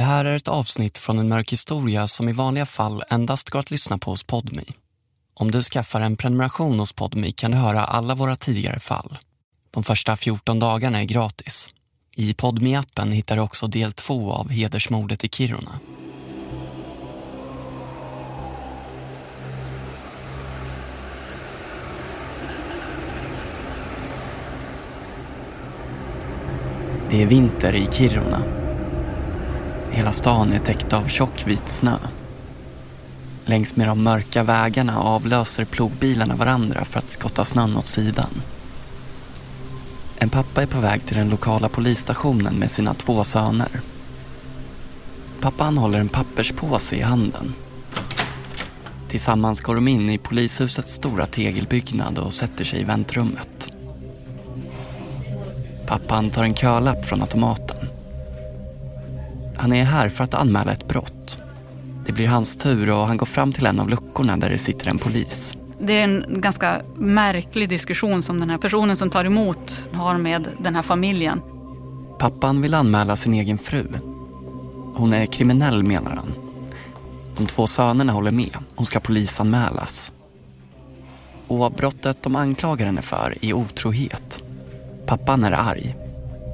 Det här är ett avsnitt från en mörk historia som i vanliga fall endast går att lyssna på hos Podmi. Om du skaffar en prenumeration hos Podmi kan du höra alla våra tidigare fall. De första 14 dagarna är gratis. I podmi appen hittar du också del två av hedersmordet i Kiruna. Det är vinter i Kiruna. Hela stan är täckt av tjock vit snö. Längs med de mörka vägarna avlöser plogbilarna varandra för att skotta snön åt sidan. En pappa är på väg till den lokala polisstationen med sina två söner. Pappan håller en papperspåse i handen. Tillsammans går de in i polishusets stora tegelbyggnad och sätter sig i väntrummet. Pappan tar en kölapp från automaten. Han är här för att anmäla ett brott. Det blir hans tur och han går fram till en av luckorna där det sitter en polis. Det är en ganska märklig diskussion som den här personen som tar emot har med den här familjen. Pappan vill anmäla sin egen fru. Hon är kriminell menar han. De två sönerna håller med. Hon ska polisanmälas. Och brottet de anklagar henne för är otrohet. Pappan är arg.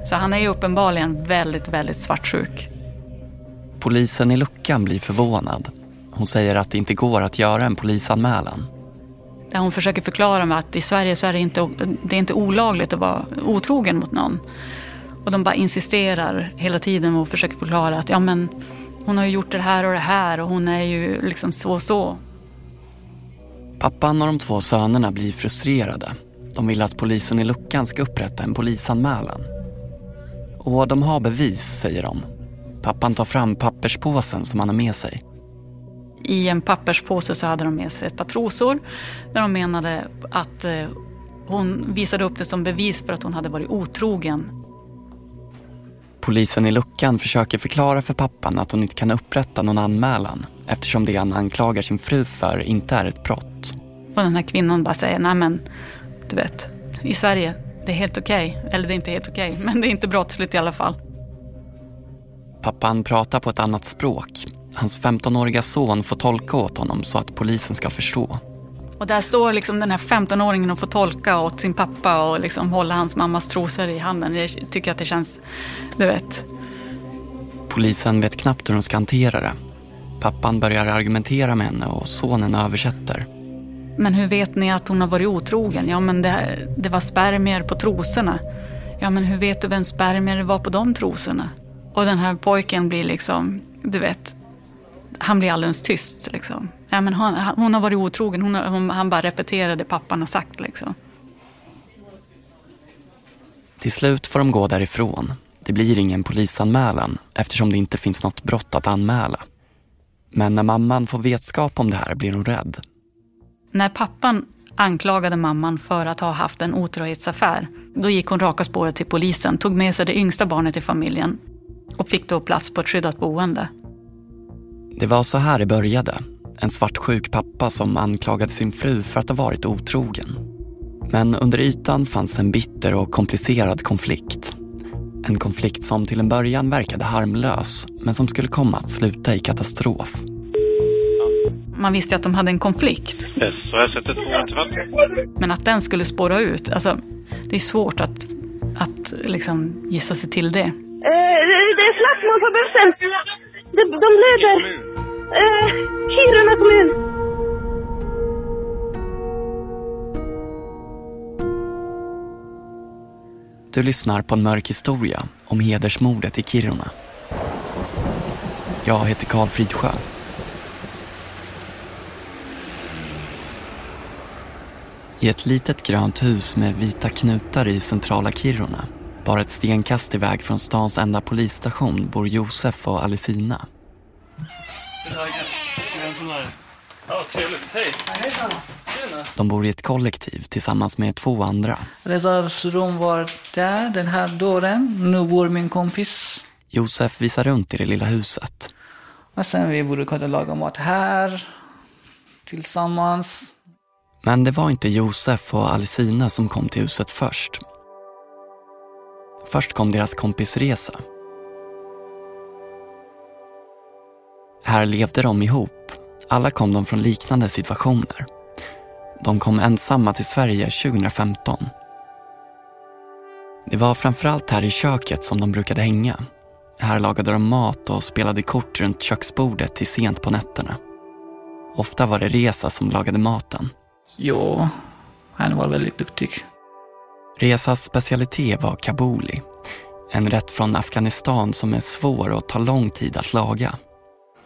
Så han är ju uppenbarligen väldigt, väldigt svartsjuk. Polisen i luckan blir förvånad. Hon säger att det inte går att göra en polisanmälan. Där hon försöker förklara med att i Sverige så är det inte, det är inte olagligt att vara otrogen mot någon. Och de bara insisterar hela tiden och försöker förklara att ja men hon har ju gjort det här och det här och hon är ju liksom så och så. Pappan och de två sönerna blir frustrerade. De vill att polisen i luckan ska upprätta en polisanmälan. Och de har bevis, säger de. Pappan tar fram papperspåsen som han har med sig. I en papperspåse så hade de med sig ett par trosor där de menade att eh, hon visade upp det som bevis för att hon hade varit otrogen. Polisen i luckan försöker förklara för pappan att hon inte kan upprätta någon anmälan eftersom det han anklagar sin fru för inte är ett brott. Och den här kvinnan bara säger, nej men du vet, i Sverige, det är helt okej. Okay. Eller det är inte helt okej, okay, men det är inte brottsligt i alla fall. Pappan pratar på ett annat språk. Hans 15-åriga son får tolka åt honom så att polisen ska förstå. Och där står liksom den här 15-åringen och får tolka åt sin pappa och liksom hålla hans mammas trosor i handen. Jag tycker att det känns, du vet. Polisen vet knappt hur de ska hantera det. Pappan börjar argumentera med henne och sonen översätter. Men hur vet ni att hon har varit otrogen? Ja, men det, det var spermier på trosorna. Ja, men hur vet du vem spermier det var på de trosorna? Och den här pojken blir liksom, du vet, han blir alldeles tyst. Liksom. Ja, men hon, hon har varit otrogen, hon, hon, han bara repeterar det pappan har sagt. Liksom. Till slut får de gå därifrån. Det blir ingen polisanmälan eftersom det inte finns något brott att anmäla. Men när mamman får vetskap om det här blir hon rädd. När pappan anklagade mamman för att ha haft en otrohetsaffär, då gick hon raka spåret till polisen, tog med sig det yngsta barnet i familjen och fick då plats på ett skyddat boende. Det var så här det började. En svartsjuk pappa som anklagade sin fru för att ha varit otrogen. Men under ytan fanns en bitter och komplicerad konflikt. En konflikt som till en början verkade harmlös men som skulle komma att sluta i katastrof. Man visste ju att de hade en konflikt. SOS 112 Men att den skulle spåra ut, alltså det är svårt att, att liksom gissa sig till det. De, de blöder. Eh, Kiruna kommun. Du lyssnar på en mörk historia om hedersmordet i Kiruna. Jag heter Karl Fridsjö. I ett litet grönt hus med vita knutar i centrala Kiruna bara ett stenkast iväg från stans enda polisstation bor Josef och Alicina. Ja, trevligt. Hej. De bor i ett kollektiv tillsammans med två andra. Rezars rum var där, den här dörren. Nu bor min kompis. Josef visar runt i det lilla huset. Och sen vi brukade laga mat här tillsammans. Men det var inte Josef och Alicina som kom till huset först. Först kom deras kompis Reza. Här levde de ihop. Alla kom de från liknande situationer. De kom ensamma till Sverige 2015. Det var framförallt här i köket som de brukade hänga. Här lagade de mat och spelade kort runt köksbordet till sent på nätterna. Ofta var det Reza som lagade maten. Jo, han var väldigt duktig. Rezas specialitet var kabuli. En rätt från Afghanistan som är svår och tar lång tid att laga.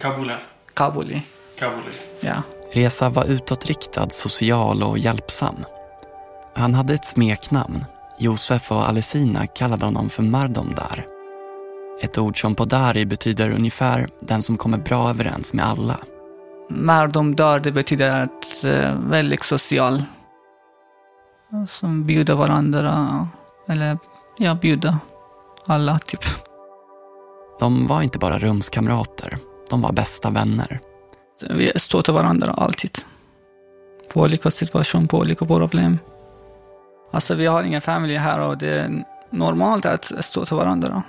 Kabuli. Kabuli. Kabuli. Ja. Reza var utåtriktad, social och hjälpsam. Han hade ett smeknamn. Josef och Alesina kallade honom för Mardomdar. Ett ord som på dari betyder ungefär den som kommer bra överens med alla. Mardom där, det betyder att eh, väldigt social. Som bjuder varandra, eller ja, bjuder alla typ. De var inte bara rumskamrater, de var bästa vänner. Vi stöttade till varandra alltid. På olika situationer, på olika problem. Alltså vi har ingen familj här och det är normalt att stå till varandra.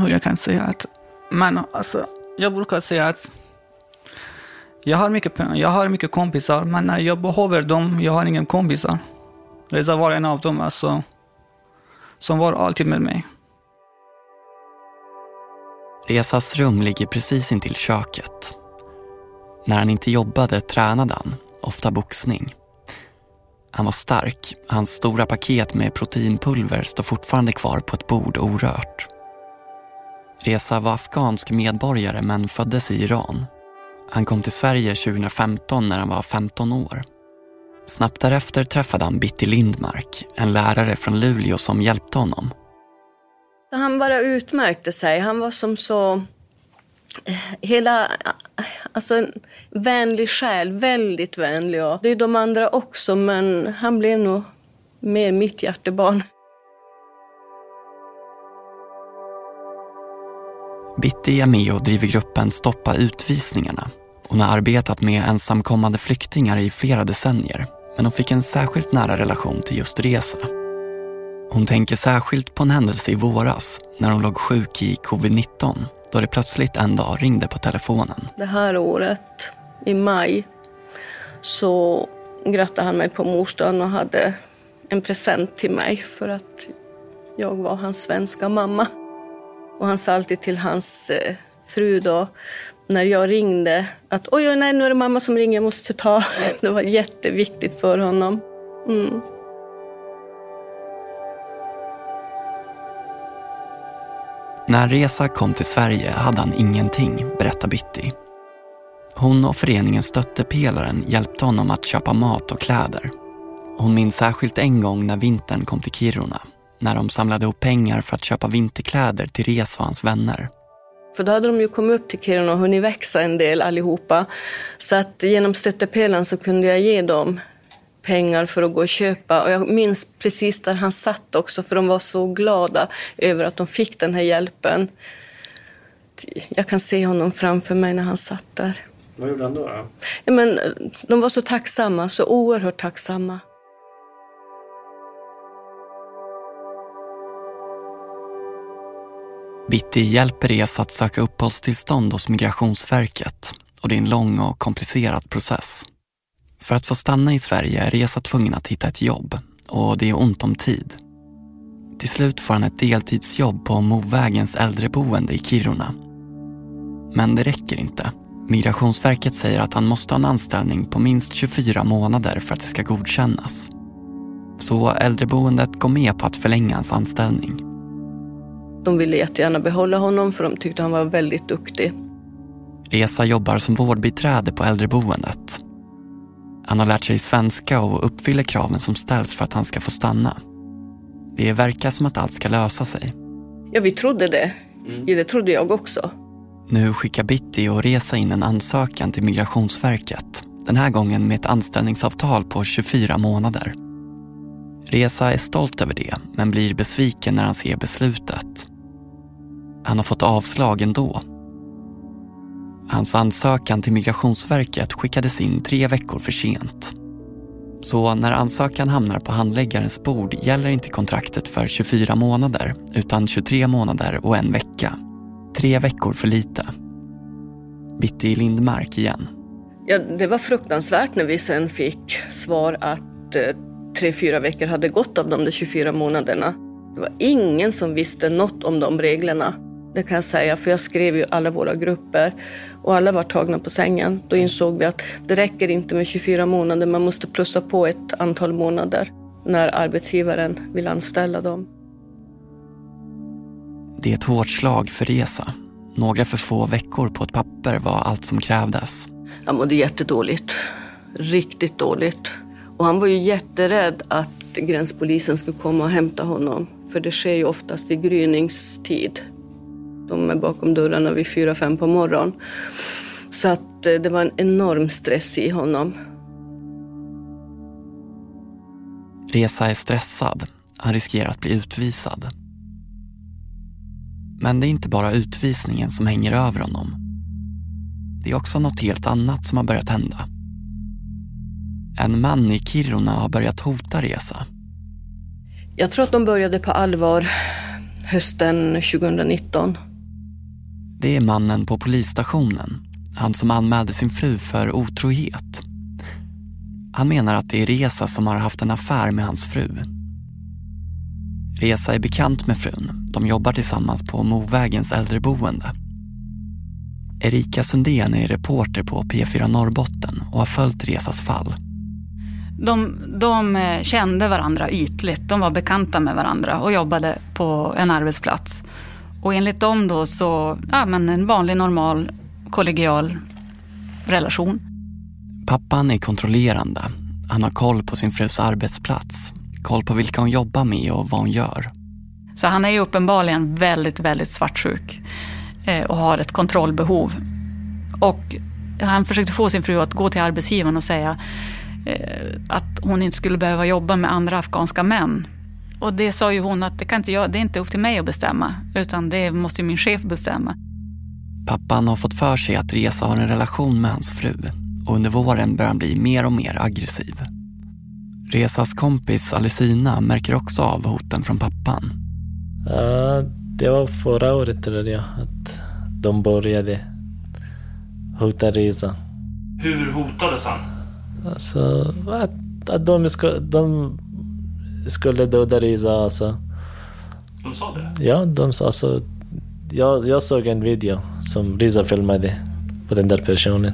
Och jag kan säga att, men alltså, jag brukar säga att jag har mycket, jag har mycket kompisar, men när jag behöver dem, jag har ingen kompisar. Reza var en av dem, alltså, som var alltid med mig. Rezas rum ligger precis intill köket. När han inte jobbade tränade han, ofta boxning. Han var stark. Hans stora paket med proteinpulver står fortfarande kvar på ett bord orört. Reza var afghansk medborgare men föddes i Iran. Han kom till Sverige 2015 när han var 15 år. Snabbt därefter träffade han Bitti Lindmark, en lärare från Luleå som hjälpte honom. Han bara utmärkte sig. Han var som så... Eh, hela... Alltså en vänlig själ, väldigt vänlig. Och det är de andra också, men han blev nog mer mitt hjärtebarn. Bitti är med och driver gruppen Stoppa utvisningarna. Hon har arbetat med ensamkommande flyktingar i flera decennier men hon fick en särskilt nära relation till just Reza. Hon tänker särskilt på en händelse i våras när hon låg sjuk i covid-19 då det plötsligt en dag ringde på telefonen. Det här året, i maj, så grattade han mig på morsdagen och hade en present till mig för att jag var hans svenska mamma. Och han sa alltid till hans eh, fru då, när jag ringde, att oj, oj, nej, nu är det mamma som ringer, jag måste ta. Det var jätteviktigt för honom. Mm. När Reza kom till Sverige hade han ingenting, berättar Bitti. Hon och föreningen Stöttepelaren hjälpte honom att köpa mat och kläder. Hon minns särskilt en gång när vintern kom till Kiruna, när de samlade ihop pengar för att köpa vinterkläder till Reza och hans vänner. För då hade de ju kommit upp till Kiruna och hunnit växa en del allihopa. Så att genom stöttepelaren så kunde jag ge dem pengar för att gå och köpa. Och jag minns precis där han satt också, för de var så glada över att de fick den här hjälpen. Jag kan se honom framför mig när han satt där. Vad gjorde han då? då? Ja, men, eh, de var så tacksamma, så oerhört tacksamma. Bitti hjälper Reza att söka uppehållstillstånd hos Migrationsverket och det är en lång och komplicerad process. För att få stanna i Sverige är Reza tvungen att hitta ett jobb och det är ont om tid. Till slut får han ett deltidsjobb på Movägens äldreboende i Kiruna. Men det räcker inte. Migrationsverket säger att han måste ha en anställning på minst 24 månader för att det ska godkännas. Så äldreboendet går med på att förlänga hans anställning. De ville jättegärna behålla honom för de tyckte han var väldigt duktig. Reza jobbar som vårdbiträde på äldreboendet. Han har lärt sig svenska och uppfyller kraven som ställs för att han ska få stanna. Det verkar som att allt ska lösa sig. Ja, vi trodde det. Ja, det trodde jag också. Nu skickar Bitti och Reza in en ansökan till Migrationsverket. Den här gången med ett anställningsavtal på 24 månader. Reza är stolt över det, men blir besviken när han ser beslutet. Han har fått avslag ändå. Hans ansökan till Migrationsverket skickades in tre veckor för sent. Så när ansökan hamnar på handläggarens bord gäller inte kontraktet för 24 månader utan 23 månader och en vecka. Tre veckor för lite. Bitti Lindmark igen. Ja, det var fruktansvärt när vi sen fick svar att eh, tre, fyra veckor hade gått av de där 24 månaderna. Det var ingen som visste något om de reglerna. Det kan jag säga, för jag skrev ju alla våra grupper och alla var tagna på sängen. Då insåg vi att det räcker inte med 24 månader, man måste plussa på ett antal månader när arbetsgivaren vill anställa dem. Det är ett hårt slag för Reza. Några för få veckor på ett papper var allt som krävdes. Han mådde jättedåligt. Riktigt dåligt. Och han var ju jätterädd att gränspolisen skulle komma och hämta honom. För det sker ju oftast vid gryningstid. De är bakom dörrarna vid fyra, fem på morgonen. Så att eh, det var en enorm stress i honom. Reza är stressad. Han riskerar att bli utvisad. Men det är inte bara utvisningen som hänger över honom. Det är också något helt annat som har börjat hända. En man i Kiruna har börjat hota Reza. Jag tror att de började på allvar hösten 2019. Det är mannen på polisstationen. Han som anmälde sin fru för otrohet. Han menar att det är Reza som har haft en affär med hans fru. Reza är bekant med frun. De jobbar tillsammans på Movägens äldreboende. Erika Sundén är reporter på P4 Norrbotten och har följt Rezas fall. De, de eh, kände varandra ytligt. De var bekanta med varandra och jobbade på en arbetsplats. Och enligt dem då så, ja men en vanlig normal kollegial relation. Pappan är kontrollerande. Han har koll på sin frus arbetsplats. Koll på vilka hon jobbar med och vad hon gör. Så han är ju uppenbarligen väldigt, väldigt svartsjuk eh, och har ett kontrollbehov. Och han försökte få sin fru att gå till arbetsgivaren och säga eh, att hon inte skulle behöva jobba med andra afghanska män. Och det sa ju hon att det kan inte jag, det är inte upp till mig att bestämma, utan det måste ju min chef bestämma. Pappan har fått för sig att Reza har en relation med hans fru och under våren börjar han bli mer och mer aggressiv. Rezas kompis Alicina märker också av hoten från pappan. Ja, det var förra året tror jag att de började hota Reza. Hur hotades han? Alltså att, att de, ska, de skulle döda Reza alltså. De sa det? Ja, de sa alltså. Jag, jag såg en video som Reza filmade på den där personen.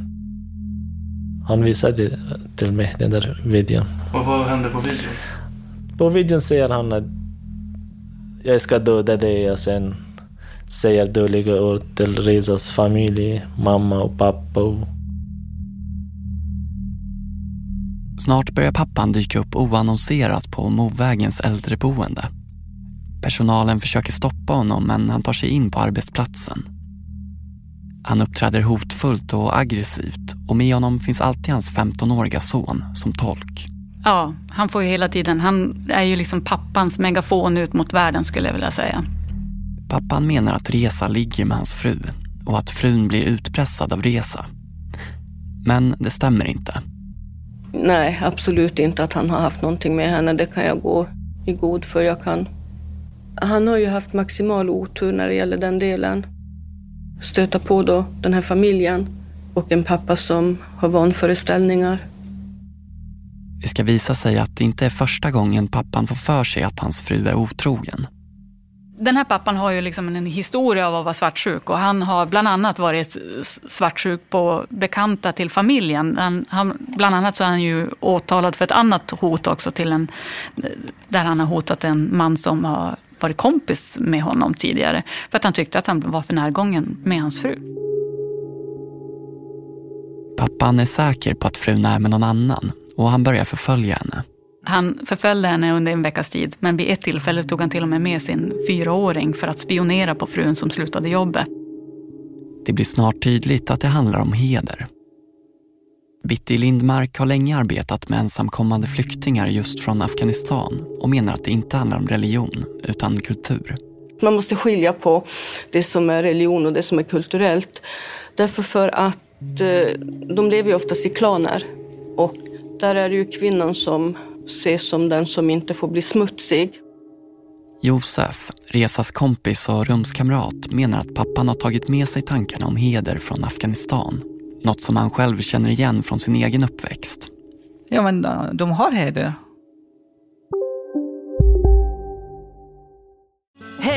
Han visade till mig den där videon. Och vad hände på videon? På videon säger han att jag ska döda dig och sen säger dåliga ord till Rezas familj, mamma och pappa. Och... Snart börjar pappan dyka upp oannonserat på Movägens äldreboende. Personalen försöker stoppa honom men han tar sig in på arbetsplatsen. Han uppträder hotfullt och aggressivt och med honom finns alltid hans 15-åriga son som tolk. Ja, han får ju hela tiden, han är ju liksom pappans megafon ut mot världen skulle jag vilja säga. Pappan menar att Reza ligger med hans fru och att frun blir utpressad av Reza. Men det stämmer inte. Nej, absolut inte att han har haft någonting med henne. Det kan jag gå i god för. Jag kan. Han har ju haft maximal otur när det gäller den delen. Stöta på då den här familjen och en pappa som har vanföreställningar. Det ska visa sig att det inte är första gången pappan får för sig att hans fru är otrogen. Den här pappan har ju liksom en historia av att vara svartsjuk och han har bland annat varit svartsjuk på bekanta till familjen. Han, han, bland annat så är han ju åtalad för ett annat hot också till en, där han har hotat en man som har varit kompis med honom tidigare. För att han tyckte att han var för närgången med hans fru. Pappan är säker på att frun är med någon annan och han börjar förfölja henne. Han förföljde henne under en veckas tid, men vid ett tillfälle tog han till och med med sin fyraåring för att spionera på frun som slutade jobbet. Det blir snart tydligt att det handlar om heder. Bitti Lindmark har länge arbetat med ensamkommande flyktingar just från Afghanistan och menar att det inte handlar om religion, utan kultur. Man måste skilja på det som är religion och det som är kulturellt. Därför för att eh, de lever ju oftast i klaner och där är det ju kvinnan som ses som den som inte får bli smutsig. Josef, Resas kompis och rumskamrat, menar att pappan har tagit med sig tankarna om heder från Afghanistan. Något som han själv känner igen från sin egen uppväxt. Ja, men äh, de har heder.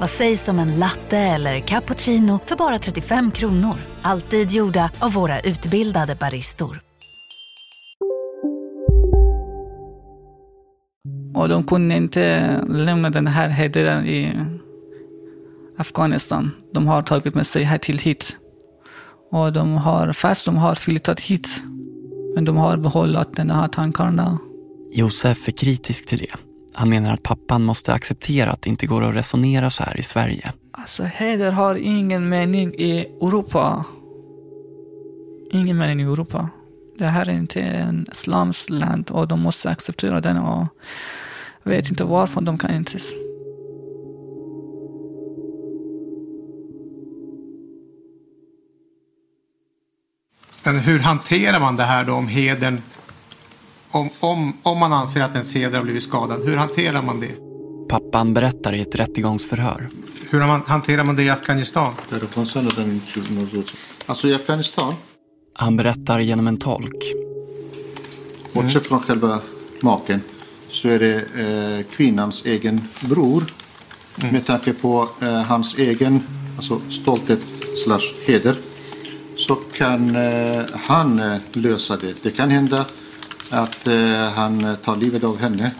Vad sägs om en latte eller cappuccino för bara 35 kronor? Alltid gjorda av våra utbildade baristor. Och de kunde inte lämna den här hedern i Afghanistan. De har tagit med sig här till hit. Och de har, fast de har flyttat hit, men de har behållit den här tankarna. Josef är kritisk till det. Han menar att pappan måste acceptera att det inte går att resonera så här i Sverige. Alltså heder har ingen mening i Europa. Ingen mening i Europa. Det här är inte en land och de måste acceptera den och jag vet inte varför de kan inte. Men hur hanterar man det här då om hedern om, om, om man anser att ens heder har blivit skadad, hur hanterar man det? Pappan berättar i ett rättegångsförhör. Hur man, hanterar man det i Afghanistan? Alltså i Afghanistan? Han berättar genom en tolk. Bortsett från själva maken så är det eh, kvinnans egen bror. Mm. Med tanke på eh, hans egen alltså stolthet slash heder så kan eh, han eh, lösa det. Det kan hända att eh, han tar livet av henne.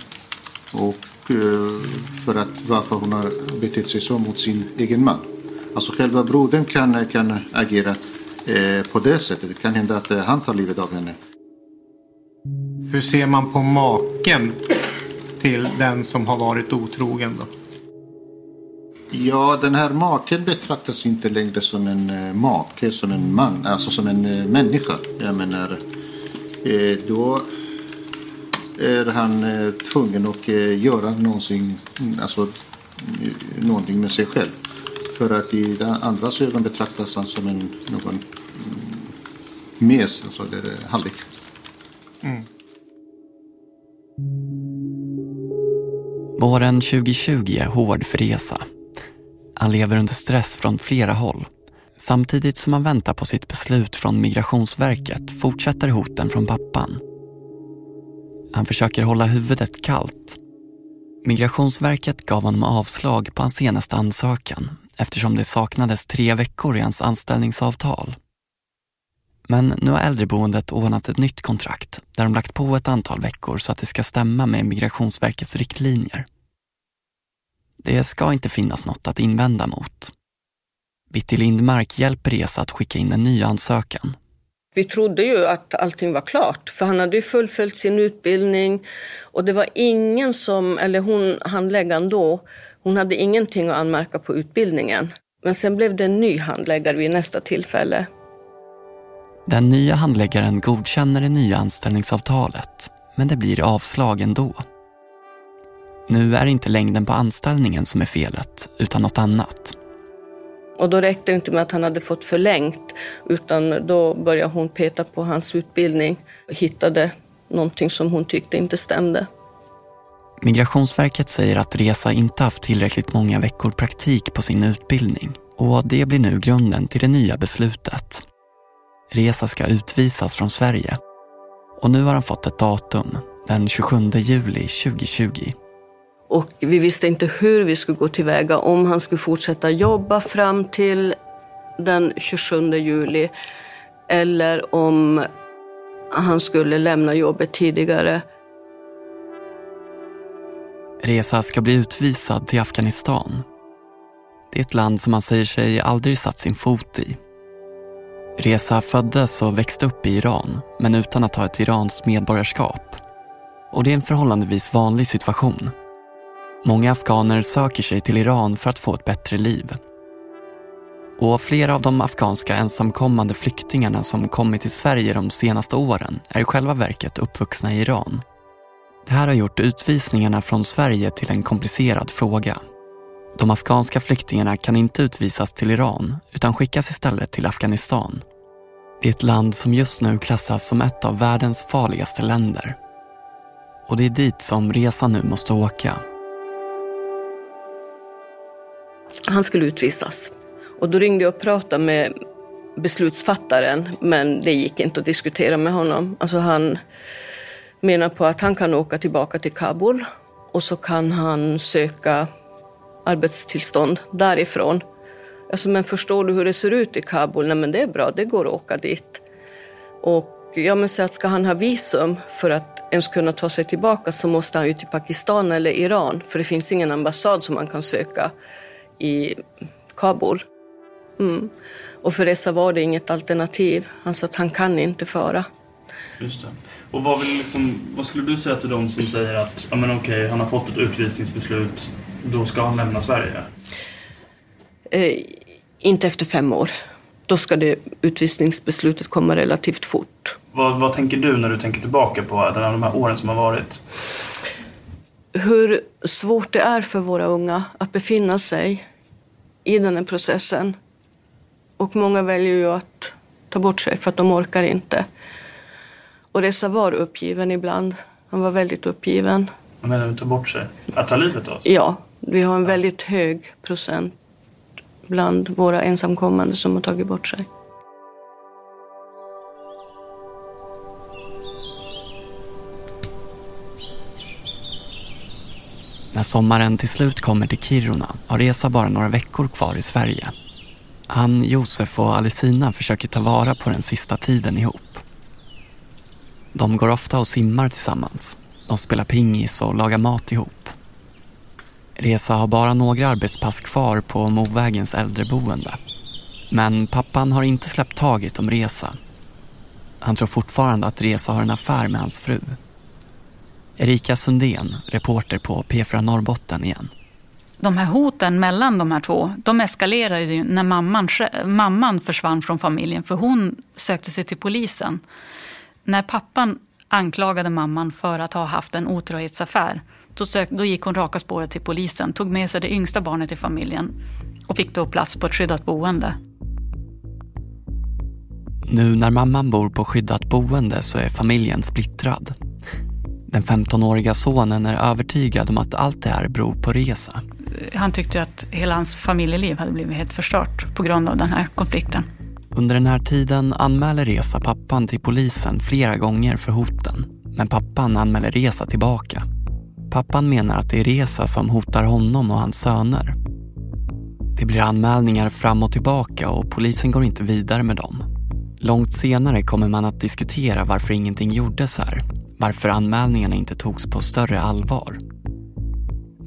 Och eh, för att varför hon har betett sig så mot sin egen man. Alltså själva brodern kan, kan agera eh, på det sättet. Det kan hända att eh, han tar livet av henne. Hur ser man på maken till den som har varit otrogen då? Ja, den här maken betraktas inte längre som en eh, make, som en man, alltså som en eh, människa. Jag menar, då är han eh, tvungen att eh, göra någonting, alltså, eh, någonting med sig själv. För att i andras ögon betraktas han som en, någon mm, mes, alltså eller hallick. Mm. Våren 2020 är hård för Reza. Han lever under stress från flera håll. Samtidigt som han väntar på sitt beslut från Migrationsverket fortsätter hoten från pappan. Han försöker hålla huvudet kallt. Migrationsverket gav honom avslag på hans senaste ansökan eftersom det saknades tre veckor i hans anställningsavtal. Men nu har äldreboendet ordnat ett nytt kontrakt där de lagt på ett antal veckor så att det ska stämma med Migrationsverkets riktlinjer. Det ska inte finnas något att invända mot. Bitti Lindmark hjälper Esa att skicka in en ny ansökan vi trodde ju att allting var klart, för han hade ju fullföljt sin utbildning och det var ingen som, eller hon, handläggaren då, hon hade ingenting att anmärka på utbildningen. Men sen blev det en ny handläggare vid nästa tillfälle. Den nya handläggaren godkänner det nya anställningsavtalet, men det blir avslag ändå. Nu är det inte längden på anställningen som är felet, utan något annat. Och då räckte det inte med att han hade fått förlängt utan då började hon peta på hans utbildning och hittade någonting som hon tyckte inte stämde. Migrationsverket säger att Resa inte haft tillräckligt många veckor praktik på sin utbildning och det blir nu grunden till det nya beslutet. Resa ska utvisas från Sverige och nu har han fått ett datum, den 27 juli 2020. Och vi visste inte hur vi skulle gå tillväga, om han skulle fortsätta jobba fram till den 27 juli eller om han skulle lämna jobbet tidigare. Reza ska bli utvisad till Afghanistan. Det är ett land som han säger sig aldrig satt sin fot i. Reza föddes och växte upp i Iran, men utan att ha ett iranskt medborgarskap. Och det är en förhållandevis vanlig situation. Många afghaner söker sig till Iran för att få ett bättre liv. Och flera av de afghanska ensamkommande flyktingarna som kommit till Sverige de senaste åren är i själva verket uppvuxna i Iran. Det här har gjort utvisningarna från Sverige till en komplicerad fråga. De afghanska flyktingarna kan inte utvisas till Iran utan skickas istället till Afghanistan. Det är ett land som just nu klassas som ett av världens farligaste länder. Och det är dit som resan nu måste åka. Han skulle utvisas. Och då ringde jag och pratade med beslutsfattaren men det gick inte att diskutera med honom. Alltså han menar på att han kan åka tillbaka till Kabul och så kan han söka arbetstillstånd därifrån. Alltså, men förstår du hur det ser ut i Kabul? Nej, men det är bra, det går att åka dit. Och jag men så att ska han ha visum för att ens kunna ta sig tillbaka så måste han ju till Pakistan eller Iran för det finns ingen ambassad som man kan söka i Kabul. Mm. Och för Reza var det inget alternativ. Han sa att han kan inte fara. Just det. Och vad, liksom, vad skulle du säga till dem som säger att ja, men okej, han har fått ett utvisningsbeslut, då ska han lämna Sverige? Eh, inte efter fem år. Då ska det utvisningsbeslutet komma relativt fort. Vad, vad tänker du när du tänker tillbaka på de här åren som har varit? Hur svårt det är för våra unga att befinna sig i den här processen. Och många väljer ju att ta bort sig för att de orkar inte. Och Reza var uppgiven ibland. Han var väldigt uppgiven. Menar du ta bort sig? Att ta livet av Ja, vi har en väldigt hög procent bland våra ensamkommande som har tagit bort sig. När sommaren till slut kommer till Kiruna har Reza bara några veckor kvar i Sverige. Han, Josef och Alessina försöker ta vara på den sista tiden ihop. De går ofta och simmar tillsammans. De spelar pingis och lagar mat ihop. Reza har bara några arbetspass kvar på Movägens äldreboende. Men pappan har inte släppt taget om Reza. Han tror fortfarande att Reza har en affär med hans fru. Erika Sundén, reporter på P4 Norrbotten igen. De här hoten mellan de här två, de eskalerade ju när mamman, mamman försvann från familjen för hon sökte sig till polisen. När pappan anklagade mamman för att ha haft en otrohetsaffär då, sök, då gick hon raka spåret till polisen, tog med sig det yngsta barnet i familjen och fick då plats på ett skyddat boende. Nu när mamman bor på skyddat boende så är familjen splittrad. Den 15-åriga sonen är övertygad om att allt det här beror på Reza. Han tyckte att hela hans familjeliv hade blivit helt förstört på grund av den här konflikten. Under den här tiden anmäler Reza pappan till polisen flera gånger för hoten. Men pappan anmäler Reza tillbaka. Pappan menar att det är Reza som hotar honom och hans söner. Det blir anmälningar fram och tillbaka och polisen går inte vidare med dem. Långt senare kommer man att diskutera varför ingenting gjordes här. Varför anmälningarna inte togs på större allvar.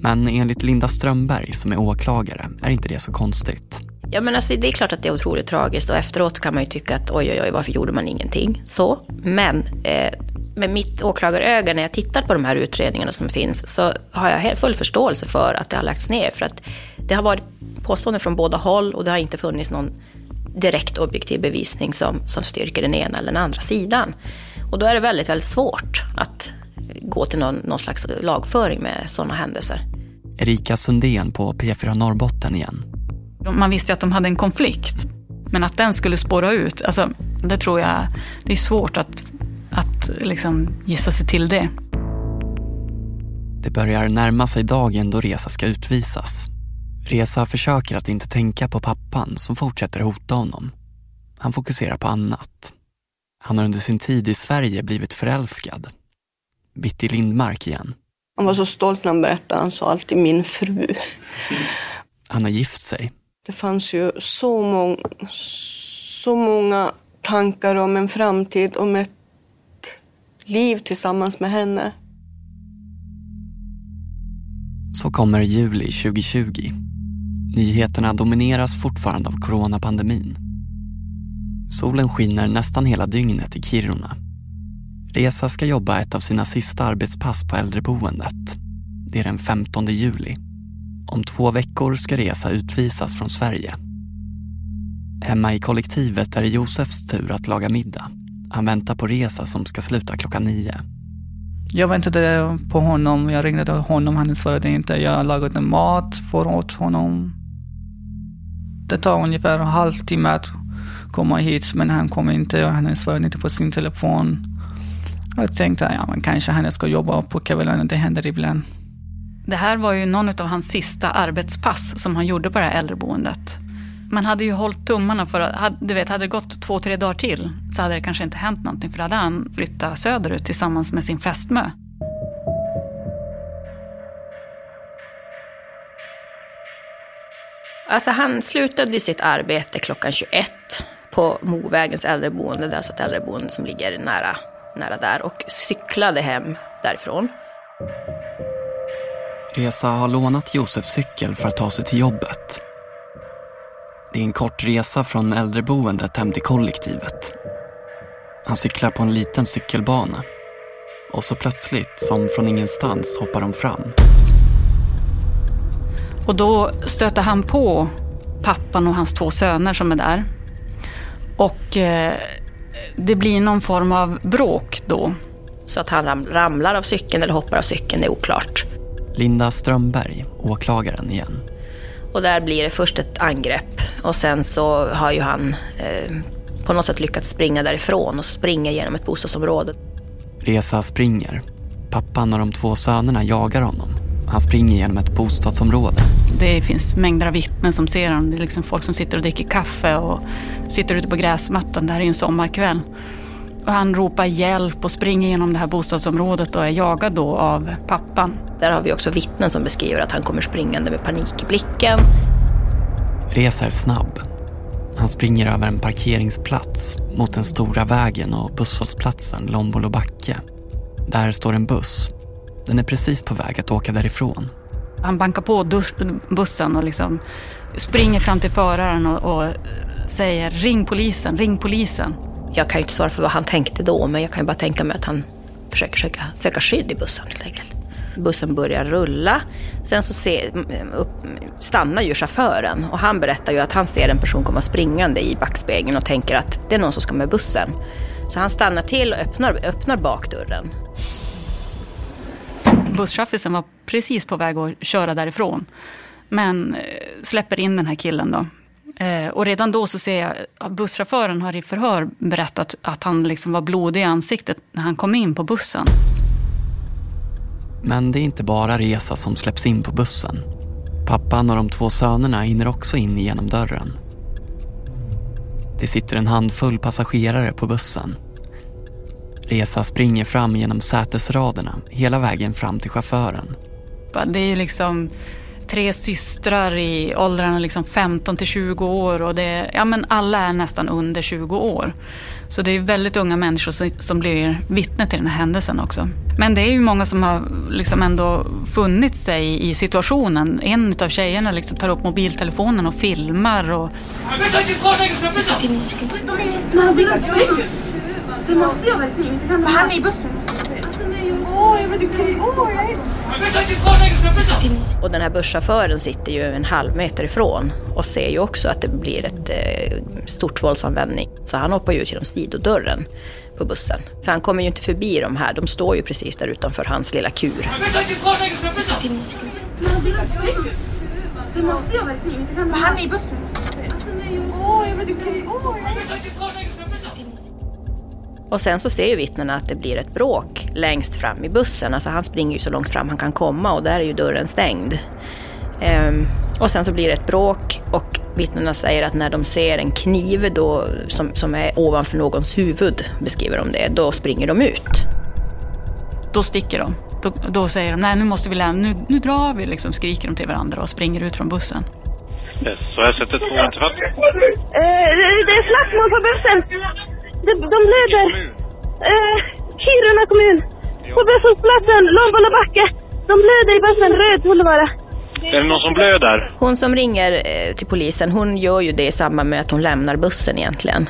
Men enligt Linda Strömberg som är åklagare är inte det så konstigt. Ja, men alltså, det är klart att det är otroligt tragiskt och efteråt kan man ju tycka att oj, oj, oj, varför gjorde man ingenting? Så. Men eh, med mitt åklagaröga när jag tittar på de här utredningarna som finns så har jag full förståelse för att det har lagts ner. För att det har varit påståenden från båda håll och det har inte funnits någon direkt objektiv bevisning som, som styrker den ena eller den andra sidan. Och då är det väldigt, väldigt svårt att gå till någon, någon slags lagföring med sådana händelser. Erika Sundén på P4 Norrbotten igen. Man visste ju att de hade en konflikt. Men att den skulle spåra ut, alltså, det tror jag, det är svårt att, att liksom gissa sig till det. Det börjar närma sig dagen då Reza ska utvisas. Reza försöker att inte tänka på pappan som fortsätter hota honom. Han fokuserar på annat. Han har under sin tid i Sverige blivit förälskad. Bitti Lindmark igen. Han var så stolt när han berättade. Han sa alltid min fru. Han har gift sig. Det fanns ju så, mång, så många tankar om en framtid, om ett liv tillsammans med henne. Så kommer juli 2020. Nyheterna domineras fortfarande av coronapandemin. Solen skiner nästan hela dygnet i Kiruna. Reza ska jobba ett av sina sista arbetspass på äldreboendet. Det är den 15 juli. Om två veckor ska Reza utvisas från Sverige. Hemma i kollektivet är det Josefs tur att laga middag. Han väntar på Reza som ska sluta klockan nio. Jag väntade på honom, jag ringde till honom, han svarade inte. Jag lagade mat för åt honom. Det tar ungefär en halvtimme komma hit, men han kom inte och han svarade inte på sin telefon. Jag tänkte, ja men kanske han ska jobba på kvällen, det händer ibland. Det här var ju någon av hans sista arbetspass som han gjorde på det här äldreboendet. Man hade ju hållit tummarna för att, du vet, hade det gått två, tre dagar till så hade det kanske inte hänt någonting för då hade han flyttat söderut tillsammans med sin fästmö. Alltså han slutade sitt arbete klockan 21 på Movägens äldreboende, det är alltså ett äldreboende som ligger nära, nära där, och cyklade hem därifrån. Reza har lånat Josefs cykel för att ta sig till jobbet. Det är en kort resa från äldreboendet hem till kollektivet. Han cyklar på en liten cykelbana. Och så plötsligt, som från ingenstans, hoppar de fram. Och då stöter han på pappan och hans två söner som är där. Och eh, det blir någon form av bråk då. Så att han ramlar av cykeln eller hoppar av cykeln, det är oklart. Linda Strömberg, åklagaren igen. Och där blir det först ett angrepp och sen så har ju han eh, på något sätt lyckats springa därifrån och springer genom ett bostadsområde. Reza springer. Pappan och de två sönerna jagar honom. Han springer genom ett bostadsområde. Det finns mängder av vittnen som ser honom. Det är liksom folk som sitter och dricker kaffe och sitter ute på gräsmattan. Det här är ju en sommarkväll. Och han ropar hjälp och springer genom det här bostadsområdet och är jagad då av pappan. Där har vi också vittnen som beskriver att han kommer springande med panik i blicken. Reza är snabb. Han springer över en parkeringsplats mot den stora vägen och busshållplatsen Lombolo backe. Där står en buss. Den är precis på väg att åka därifrån. Han bankar på bussen och liksom springer fram till föraren och, och säger ring polisen, ring polisen. Jag kan ju inte svara för vad han tänkte då, men jag kan ju bara tänka mig att han försöker söka, söka skydd i bussen helt enkelt. Bussen börjar rulla. Sen så ser, upp, stannar ju chauffören och han berättar ju att han ser en person komma springande i backspegeln och tänker att det är någon som ska med bussen. Så han stannar till och öppnar, öppnar bakdörren. Busschaffisen var precis på väg att köra därifrån. Men eh, släpper in den här killen då. Eh, och redan då så ser jag att busschauffören har i förhör berättat att han liksom var blodig i ansiktet när han kom in på bussen. Men det är inte bara Reza som släpps in på bussen. Pappan och de två sönerna hinner också in genom dörren. Det sitter en handfull passagerare på bussen. Resa springer fram genom sätesraderna hela vägen fram till chauffören. Det är ju liksom tre systrar i åldrarna liksom 15 till 20 år och det, ja, men alla är nästan under 20 år. Så det är väldigt unga människor som, som blir vittne till den här händelsen också. Men det är ju många som har liksom ändå funnit sig i situationen. En av tjejerna liksom tar upp mobiltelefonen och filmar. Och... Det måste jag verkligen. Han är i bussen. Åh, jag vet inte. Och den här busschauffören sitter ju en halv meter ifrån och ser ju också att det blir ett eh, stort våldsanvändning. Så han hoppar ju ut genom sidodörren på bussen. För han kommer ju inte förbi de här, de står ju precis där utanför hans lilla kur. Det måste jag verkligen. Han är i bussen. Åh, jag vet inte. Och sen så ser ju vittnena att det blir ett bråk längst fram i bussen. Alltså han springer ju så långt fram han kan komma och där är ju dörren stängd. Ehm, och sen så blir det ett bråk och vittnena säger att när de ser en kniv då, som, som är ovanför någons huvud, beskriver de det, då springer de ut. Då sticker de. Då, då säger de, nej nu måste vi lämna, nu, nu drar vi, liksom, skriker de till varandra och springer ut från bussen. Yes, så jag sätter två interfatt. Eh, det är slagsmål på bussen. De, de blöder. Eh, Kiruna kommun. På busshållplatsen, Lombolo backe. De blöder i bussen, röd borde vara. Är det någon som blöder? Hon som ringer eh, till polisen, hon gör ju det i samband med att hon lämnar bussen egentligen.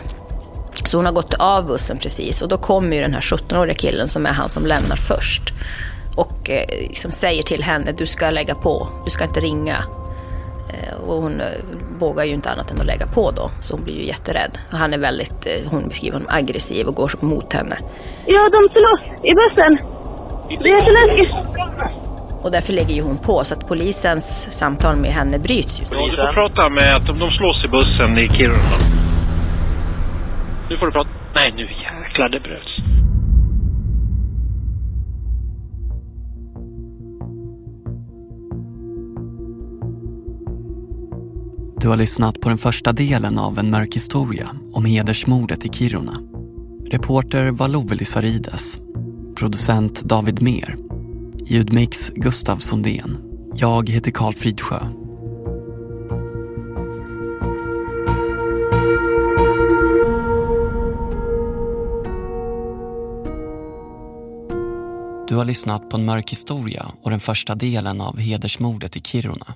Så hon har gått av bussen precis och då kommer ju den här 17-åriga killen som är han som lämnar först. Och eh, liksom säger till henne, du ska lägga på, du ska inte ringa. Eh, och hon, vågar ju inte annat än att lägga på då, så hon blir ju jätterädd. Och han är väldigt, eh, hon beskriver honom aggressiv och går mot henne. Ja, de slåss i bussen. Det är jätteläskigt. Och därför lägger ju hon på, så att polisens samtal med henne bryts ju. Ja, du får prata med att de slåss i bussen i Kiruna. Nu får du prata. Nej, nu jäklar det bröts. Du har lyssnat på den första delen av En mörk historia om hedersmordet i Kiruna. Reporter var Love Lysarides. Producent David Mer. Ljudmix Gustav Sundén. Jag heter Karl Fridsjö. Du har lyssnat på En mörk historia och den första delen av hedersmordet i Kiruna.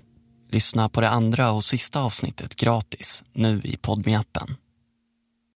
Lyssna på det andra och sista avsnittet gratis nu i podmi appen